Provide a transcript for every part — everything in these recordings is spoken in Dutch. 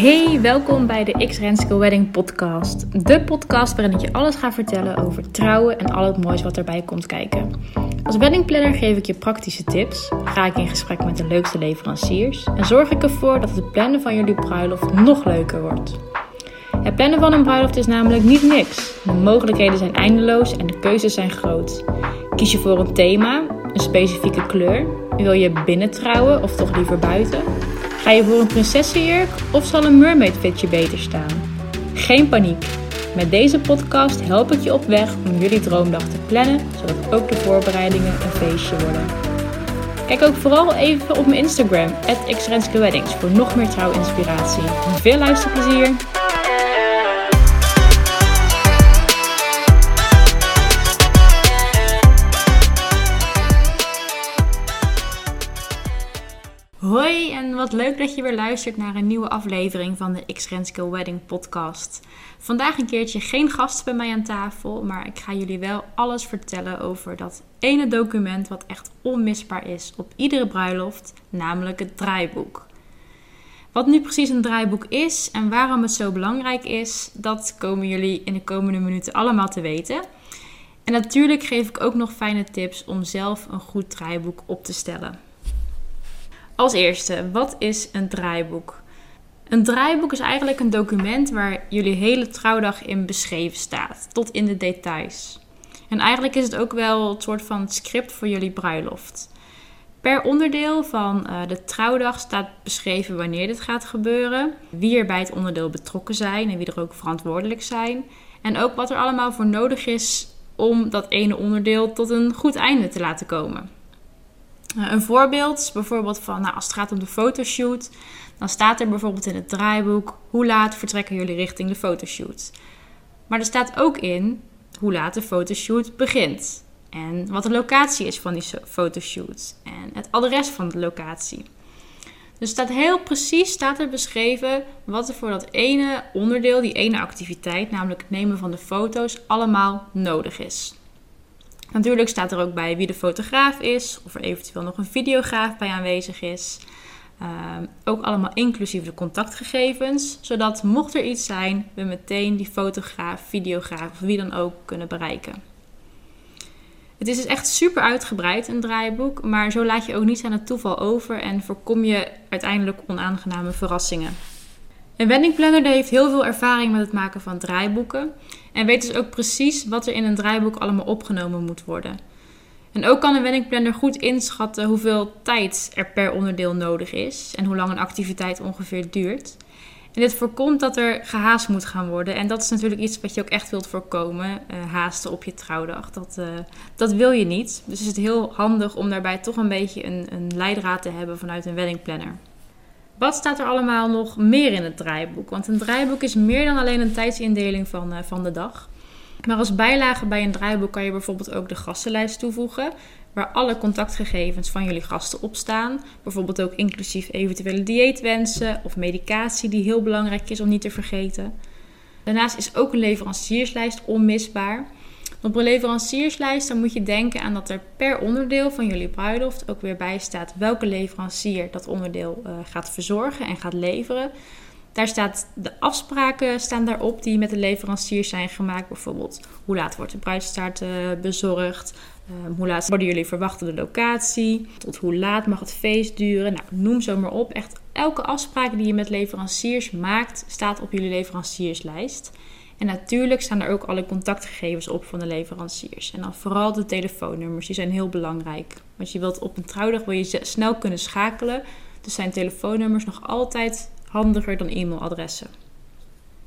Hey, welkom bij de X Renske Wedding podcast. De podcast waarin ik je alles ga vertellen over trouwen en al het moois wat erbij komt kijken. Als weddingplanner geef ik je praktische tips, ga ik in gesprek met de leukste leveranciers en zorg ik ervoor dat het plannen van jullie bruiloft nog leuker wordt. Het plannen van een bruiloft is namelijk niet niks. De mogelijkheden zijn eindeloos en de keuzes zijn groot. Kies je voor een thema, een specifieke kleur? Wil je binnen trouwen of toch liever buiten? Ga je voor een prinsessenjurk of zal een mermaid fitje beter staan? Geen paniek. Met deze podcast help ik je op weg om jullie droomdag te plannen, zodat ook de voorbereidingen een feestje worden. Kijk ook vooral even op mijn Instagram, @xrenskweddings, voor nog meer trouwinspiratie. Veel luisterplezier! Hoi en wat leuk dat je weer luistert naar een nieuwe aflevering van de X Renske Wedding podcast. Vandaag een keertje geen gasten bij mij aan tafel, maar ik ga jullie wel alles vertellen over dat ene document wat echt onmisbaar is op iedere bruiloft, namelijk het draaiboek. Wat nu precies een draaiboek is en waarom het zo belangrijk is, dat komen jullie in de komende minuten allemaal te weten. En natuurlijk geef ik ook nog fijne tips om zelf een goed draaiboek op te stellen. Als eerste, wat is een draaiboek? Een draaiboek is eigenlijk een document waar jullie hele trouwdag in beschreven staat, tot in de details. En eigenlijk is het ook wel een soort van script voor jullie bruiloft. Per onderdeel van uh, de trouwdag staat beschreven wanneer dit gaat gebeuren, wie er bij het onderdeel betrokken zijn en wie er ook verantwoordelijk zijn. En ook wat er allemaal voor nodig is om dat ene onderdeel tot een goed einde te laten komen. Eh, een voorbeeld bijvoorbeeld van, nou, als het gaat om de fotoshoot, dan staat er bijvoorbeeld in het draaiboek hoe laat vertrekken jullie richting de fotoshoot. Maar er staat ook in hoe laat de fotoshoot begint. En wat de locatie is van die fotoshoot. En het adres van de locatie. Dus staat heel precies staat er beschreven wat er voor dat ene onderdeel, die ene activiteit, namelijk het nemen van de foto's, allemaal nodig is. Natuurlijk staat er ook bij wie de fotograaf is, of er eventueel nog een videograaf bij aanwezig is. Ehm, ook allemaal inclusief de contactgegevens, zodat mocht er iets zijn, we meteen die fotograaf, videograaf of wie dan ook kunnen bereiken. Het is dus echt super uitgebreid, een draaiboek, maar zo laat je ook niets aan het toeval over en voorkom je uiteindelijk onaangename verrassingen. Een weddingplanner heeft heel veel ervaring met het maken van draaiboeken en weet dus ook precies wat er in een draaiboek allemaal opgenomen moet worden. En ook kan een weddingplanner goed inschatten hoeveel tijd er per onderdeel nodig is en hoe lang een activiteit ongeveer duurt. En dit voorkomt dat er gehaast moet gaan worden. En dat is natuurlijk iets wat je ook echt wilt voorkomen. Uh, haasten op je trouwdag. Dat, uh, dat wil je niet. Dus is het heel handig om daarbij toch een beetje een, een leidraad te hebben vanuit een weddingplanner. Wat staat er allemaal nog meer in het draaiboek? Want een draaiboek is meer dan alleen een tijdsindeling van, uh, van de dag. Maar als bijlage bij een draaiboek kan je bijvoorbeeld ook de gastenlijst toevoegen, waar alle contactgegevens van jullie gasten op staan. Bijvoorbeeld ook inclusief eventuele dieetwensen of medicatie, die heel belangrijk is om niet te vergeten. Daarnaast is ook een leverancierslijst onmisbaar. Op een leverancierslijst dan moet je denken aan dat er per onderdeel van jullie bruiloft ook weer bij staat welke leverancier dat onderdeel uh, gaat verzorgen en gaat leveren. Daar staat de afspraken staan daarop die met de leveranciers zijn gemaakt. Bijvoorbeeld hoe laat wordt de bruidstaart uh, bezorgd, uh, hoe laat worden jullie verwachten de locatie, tot hoe laat mag het feest duren. Nou, noem zo maar op. Echt elke afspraak die je met leveranciers maakt staat op jullie leverancierslijst. En natuurlijk staan er ook alle contactgegevens op van de leveranciers. En dan vooral de telefoonnummers, die zijn heel belangrijk. Want je wilt op een trouwdag wil je snel kunnen schakelen. Dus zijn telefoonnummers nog altijd handiger dan e-mailadressen.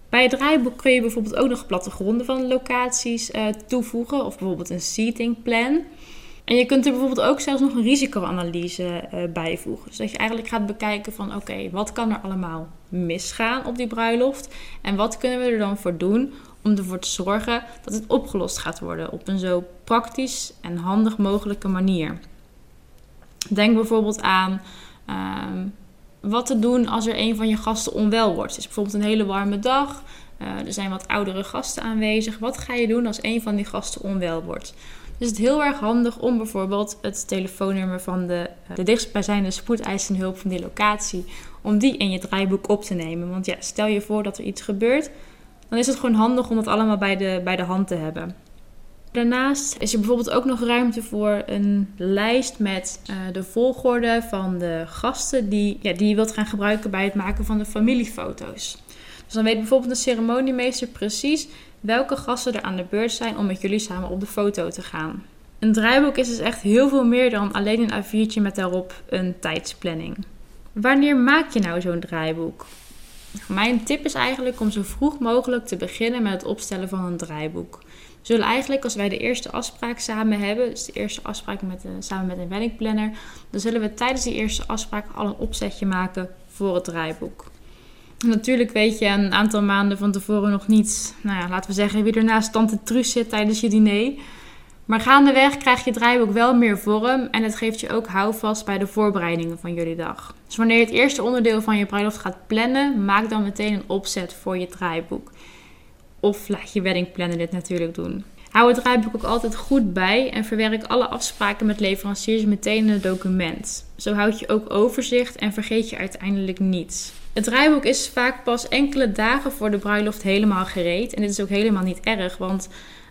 Bij het draaiboek kun je bijvoorbeeld ook nog plattegronden van locaties uh, toevoegen. Of bijvoorbeeld een seating plan. En je kunt er bijvoorbeeld ook zelfs nog een risicoanalyse uh, bijvoegen. Dus dat je eigenlijk gaat bekijken van oké, wat kan er allemaal misgaan op die bruiloft? En wat kunnen we er dan voor doen om ervoor te zorgen dat het opgelost gaat worden op een zo praktisch en handig mogelijke manier? Denk bijvoorbeeld aan uh, wat te doen als er een van je gasten onwel wordt. Het is bijvoorbeeld een hele warme dag. Uh, er zijn wat oudere gasten aanwezig. Wat ga je doen als een van die gasten onwel wordt? Dus het heel erg handig om bijvoorbeeld het telefoonnummer van de, eh, de dichtstbijzijnde spoedeisende hulp van die locatie om die in je draaiboek op te nemen. Want ja, stel je voor dat er iets gebeurt, dan is het gewoon handig om dat allemaal bij de, bij de hand te hebben. Daarnaast is er bijvoorbeeld ook nog ruimte voor een lijst met uh, de volgorde van de gasten die, ja, die je wilt gaan gebruiken bij het maken van de familiefoto's. Dus dan weet bijvoorbeeld de ceremoniemeester precies welke gasten er aan de beurt zijn om met jullie samen op de foto te gaan. Een draaiboek is dus echt heel veel meer dan alleen een A4'tje met daarop een tijdsplanning. Wanneer maak je nou zo'n draaiboek? Mijn tip is eigenlijk om zo vroeg mogelijk te beginnen met het opstellen van een draaiboek. We zullen eigenlijk, als wij de eerste afspraak samen hebben, dus de eerste afspraak met, samen met een weddingplanner, dan zullen we tijdens die eerste afspraak al een opzetje maken voor het draaiboek. Natuurlijk weet je een aantal maanden van tevoren nog niet, nou ja, laten we zeggen, wie er naast tante Truus zit tijdens je diner. Maar gaandeweg krijg je draaiboek wel meer vorm en het geeft je ook houvast bij de voorbereidingen van jullie dag. Dus wanneer je het eerste onderdeel van je bruiloft gaat plannen, maak dan meteen een opzet voor je draaiboek. Of laat je weddingplanner dit natuurlijk doen. Hou het draaiboek ook altijd goed bij en verwerk alle afspraken met leveranciers meteen in het document. Zo houd je ook overzicht en vergeet je uiteindelijk niets. Het draaiboek is vaak pas enkele dagen voor de bruiloft helemaal gereed. En dit is ook helemaal niet erg, want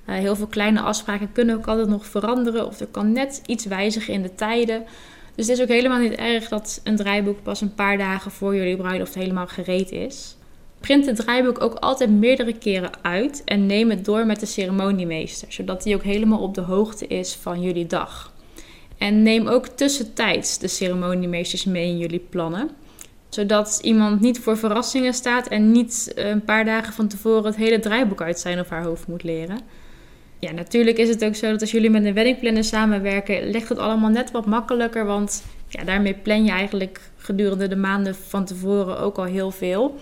uh, heel veel kleine afspraken kunnen ook altijd nog veranderen of er kan net iets wijzigen in de tijden. Dus het is ook helemaal niet erg dat een draaiboek pas een paar dagen voor jullie bruiloft helemaal gereed is. Print het draaiboek ook altijd meerdere keren uit en neem het door met de ceremoniemeester, zodat hij ook helemaal op de hoogte is van jullie dag. En neem ook tussentijds de ceremoniemeesters mee in jullie plannen zodat iemand niet voor verrassingen staat en niet een paar dagen van tevoren het hele draaiboek uit zijn of haar hoofd moet leren. Ja, natuurlijk is het ook zo dat als jullie met een weddingplanner samenwerken, ligt het allemaal net wat makkelijker. Want ja, daarmee plan je eigenlijk gedurende de maanden van tevoren ook al heel veel.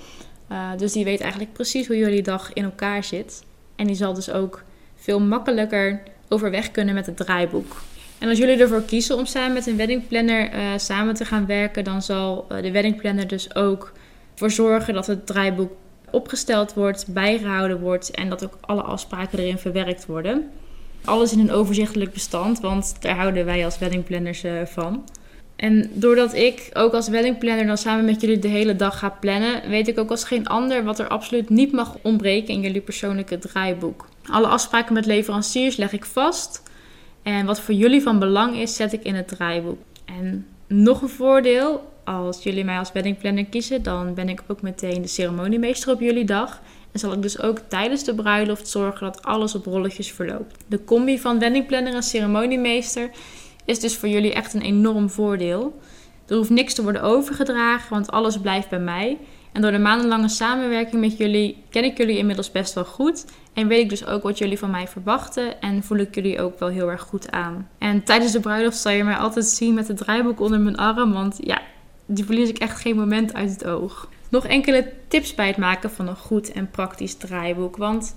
Uh, dus die weet eigenlijk precies hoe jullie dag in elkaar zit. En die zal dus ook veel makkelijker overweg kunnen met het draaiboek. En als jullie ervoor kiezen om samen met een weddingplanner uh, samen te gaan werken, dan zal uh, de weddingplanner dus ook voor zorgen dat het draaiboek opgesteld wordt, bijgehouden wordt en dat ook alle afspraken erin verwerkt worden. Alles in een overzichtelijk bestand, want daar houden wij als weddingplanners uh, van. En doordat ik ook als weddingplanner dan samen met jullie de hele dag ga plannen, weet ik ook als geen ander wat er absoluut niet mag ontbreken in jullie persoonlijke draaiboek. Alle afspraken met leveranciers leg ik vast. En wat voor jullie van belang is, zet ik in het draaiboek. En nog een voordeel, als jullie mij als weddingplanner kiezen, dan ben ik ook meteen de ceremoniemeester op jullie dag. En zal ik dus ook tijdens de bruiloft zorgen dat alles op rolletjes verloopt. De combi van weddingplanner en ceremoniemeester is dus voor jullie echt een enorm voordeel. Er hoeft niks te worden overgedragen, want alles blijft bij mij. En door de maandenlange samenwerking met jullie ken ik jullie inmiddels best wel goed. En weet ik dus ook wat jullie van mij verwachten. En voel ik jullie ook wel heel erg goed aan. En tijdens de bruiloft zal je mij altijd zien met het draaiboek onder mijn arm. Want ja, die verlies ik echt geen moment uit het oog. Nog enkele tips bij het maken van een goed en praktisch draaiboek. Want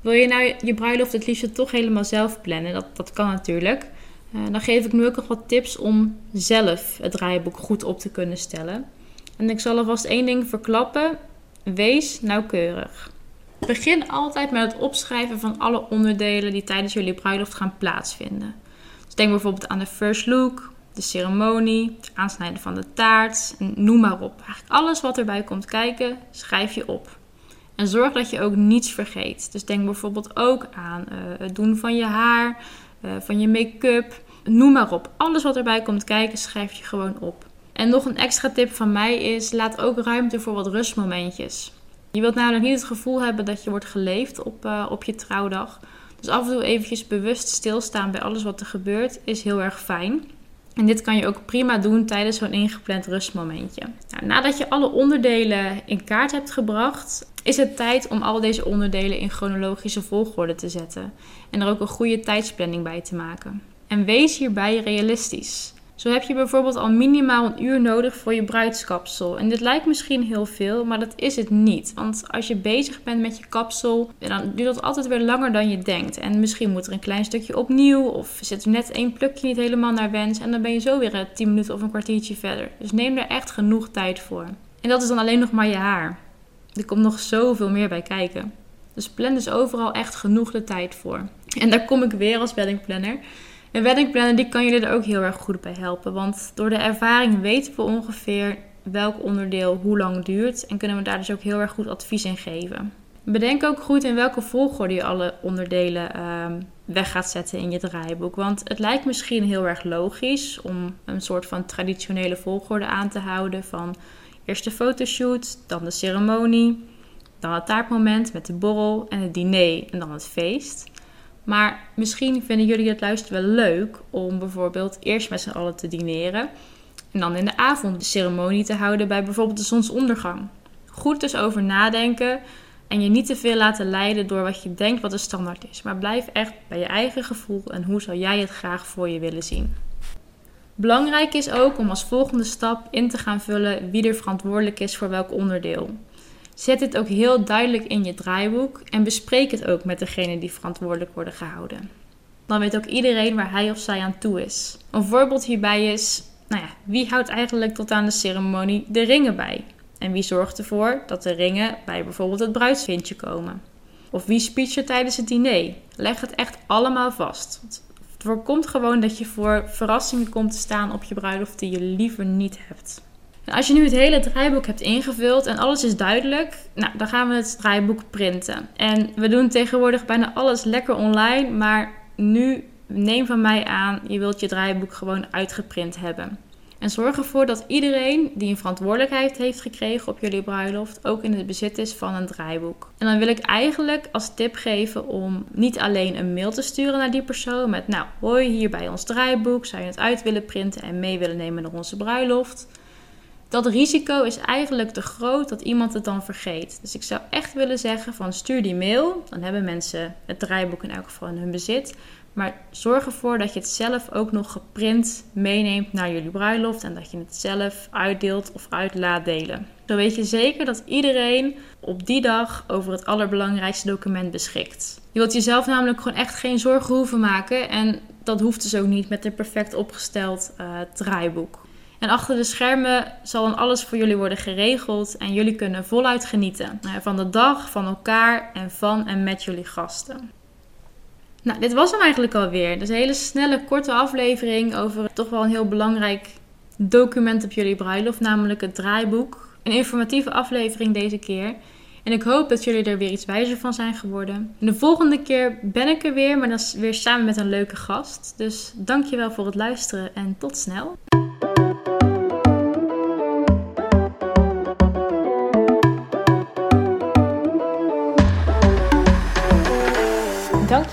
wil je nou je bruiloft het liefst toch helemaal zelf plannen? Dat, dat kan natuurlijk. Uh, dan geef ik nu ook nog wat tips om zelf het draaiboek goed op te kunnen stellen. En ik zal alvast één ding verklappen. Wees nauwkeurig. Begin altijd met het opschrijven van alle onderdelen die tijdens jullie bruiloft gaan plaatsvinden. Dus denk bijvoorbeeld aan de first look, de ceremonie, het aansnijden van de taart, noem maar op. Eigenlijk alles wat erbij komt kijken, schrijf je op. En zorg dat je ook niets vergeet. Dus denk bijvoorbeeld ook aan uh, het doen van je haar, uh, van je make-up, noem maar op. Alles wat erbij komt kijken, schrijf je gewoon op. En nog een extra tip van mij is: laat ook ruimte voor wat rustmomentjes. Je wilt namelijk niet het gevoel hebben dat je wordt geleefd op, uh, op je trouwdag. Dus af en toe eventjes bewust stilstaan bij alles wat er gebeurt is heel erg fijn. En dit kan je ook prima doen tijdens zo'n ingepland rustmomentje. Nou, nadat je alle onderdelen in kaart hebt gebracht, is het tijd om al deze onderdelen in chronologische volgorde te zetten. En er ook een goede tijdsplanning bij te maken. En wees hierbij realistisch. Zo heb je bijvoorbeeld al minimaal een uur nodig voor je bruidskapsel. En dit lijkt misschien heel veel, maar dat is het niet. Want als je bezig bent met je kapsel, dan duurt dat altijd weer langer dan je denkt. En misschien moet er een klein stukje opnieuw, of zit er net één plukje niet helemaal naar wens. En dan ben je zo weer 10 minuten of een kwartiertje verder. Dus neem er echt genoeg tijd voor. En dat is dan alleen nog maar je haar. Er komt nog zoveel meer bij kijken. Dus plan dus overal echt genoeg de tijd voor. En daar kom ik weer als weddingplanner. Een weddingplanner die kan jullie er ook heel erg goed bij helpen. Want door de ervaring weten we ongeveer welk onderdeel hoe lang duurt en kunnen we daar dus ook heel erg goed advies in geven. Bedenk ook goed in welke volgorde je alle onderdelen ehm, weg gaat zetten in je draaiboek. Want het lijkt misschien heel erg logisch om een soort van traditionele volgorde aan te houden van eerst de fotoshoot, dan de ceremonie, dan het taartmoment met de borrel en het diner en dan het feest. Maar misschien vinden jullie het luisteren wel leuk om bijvoorbeeld eerst met z'n allen te dineren en dan in de avond de ceremonie te houden bij bijvoorbeeld de zonsondergang. Goed dus over nadenken en je niet te veel laten leiden door wat je denkt wat de standaard is. Maar blijf echt bij je eigen gevoel en hoe zou jij het graag voor je willen zien. Belangrijk is ook om als volgende stap in te gaan vullen wie er verantwoordelijk is voor welk onderdeel. Zet dit ook heel duidelijk in je draaiboek en bespreek het ook met degene die verantwoordelijk worden gehouden. Dan weet ook iedereen waar hij of zij aan toe is. Een voorbeeld hierbij is, nou ja, wie houdt eigenlijk tot aan de ceremonie de ringen bij? En wie zorgt ervoor dat de ringen bij bijvoorbeeld het bruidsvindje komen? Of wie speecht tijdens het diner? Leg het echt allemaal vast. Het voorkomt gewoon dat je voor verrassingen komt te staan op je bruiloft die je liever niet hebt. Als je nu het hele draaiboek hebt ingevuld en alles is duidelijk, nou, dan gaan we het draaiboek printen. En we doen tegenwoordig bijna alles lekker online, maar nu neem van mij aan, je wilt je draaiboek gewoon uitgeprint hebben. En zorg ervoor dat iedereen die een verantwoordelijkheid heeft gekregen op jullie bruiloft ook in het bezit is van een draaiboek. En dan wil ik eigenlijk als tip geven om niet alleen een mail te sturen naar die persoon met nou hoi hier bij ons draaiboek, zou je het uit willen printen en mee willen nemen naar onze bruiloft. Dat risico is eigenlijk te groot dat iemand het dan vergeet. Dus ik zou echt willen zeggen van stuur die mail, dan hebben mensen het draaiboek in elk geval in hun bezit. Maar zorg ervoor dat je het zelf ook nog geprint meeneemt naar jullie bruiloft en dat je het zelf uitdeelt of uit laat delen. Zo weet je zeker dat iedereen op die dag over het allerbelangrijkste document beschikt. Je wilt jezelf namelijk gewoon echt geen zorgen hoeven maken en dat hoeft dus ook niet met een perfect opgesteld uh, draaiboek. En achter de schermen zal dan alles voor jullie worden geregeld en jullie kunnen voluit genieten van de dag, van elkaar en van en met jullie gasten. Nou, dit was hem eigenlijk alweer. Dus een hele snelle, korte aflevering over toch wel een heel belangrijk document op jullie bruiloft, namelijk het draaiboek. Een informatieve aflevering deze keer. En ik hoop dat jullie er weer iets wijzer van zijn geworden. de volgende keer ben ik er weer, maar dan weer samen met een leuke gast. Dus dankjewel voor het luisteren en tot snel.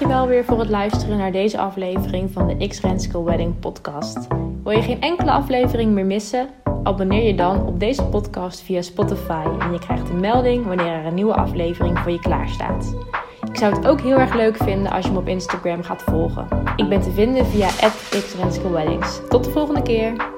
Dankjewel weer voor het luisteren naar deze aflevering van de X Renske Wedding podcast. Wil je geen enkele aflevering meer missen? Abonneer je dan op deze podcast via Spotify en je krijgt een melding wanneer er een nieuwe aflevering voor je klaar staat. Ik zou het ook heel erg leuk vinden als je me op Instagram gaat volgen. Ik ben te vinden via @xrenske Weddings. Tot de volgende keer.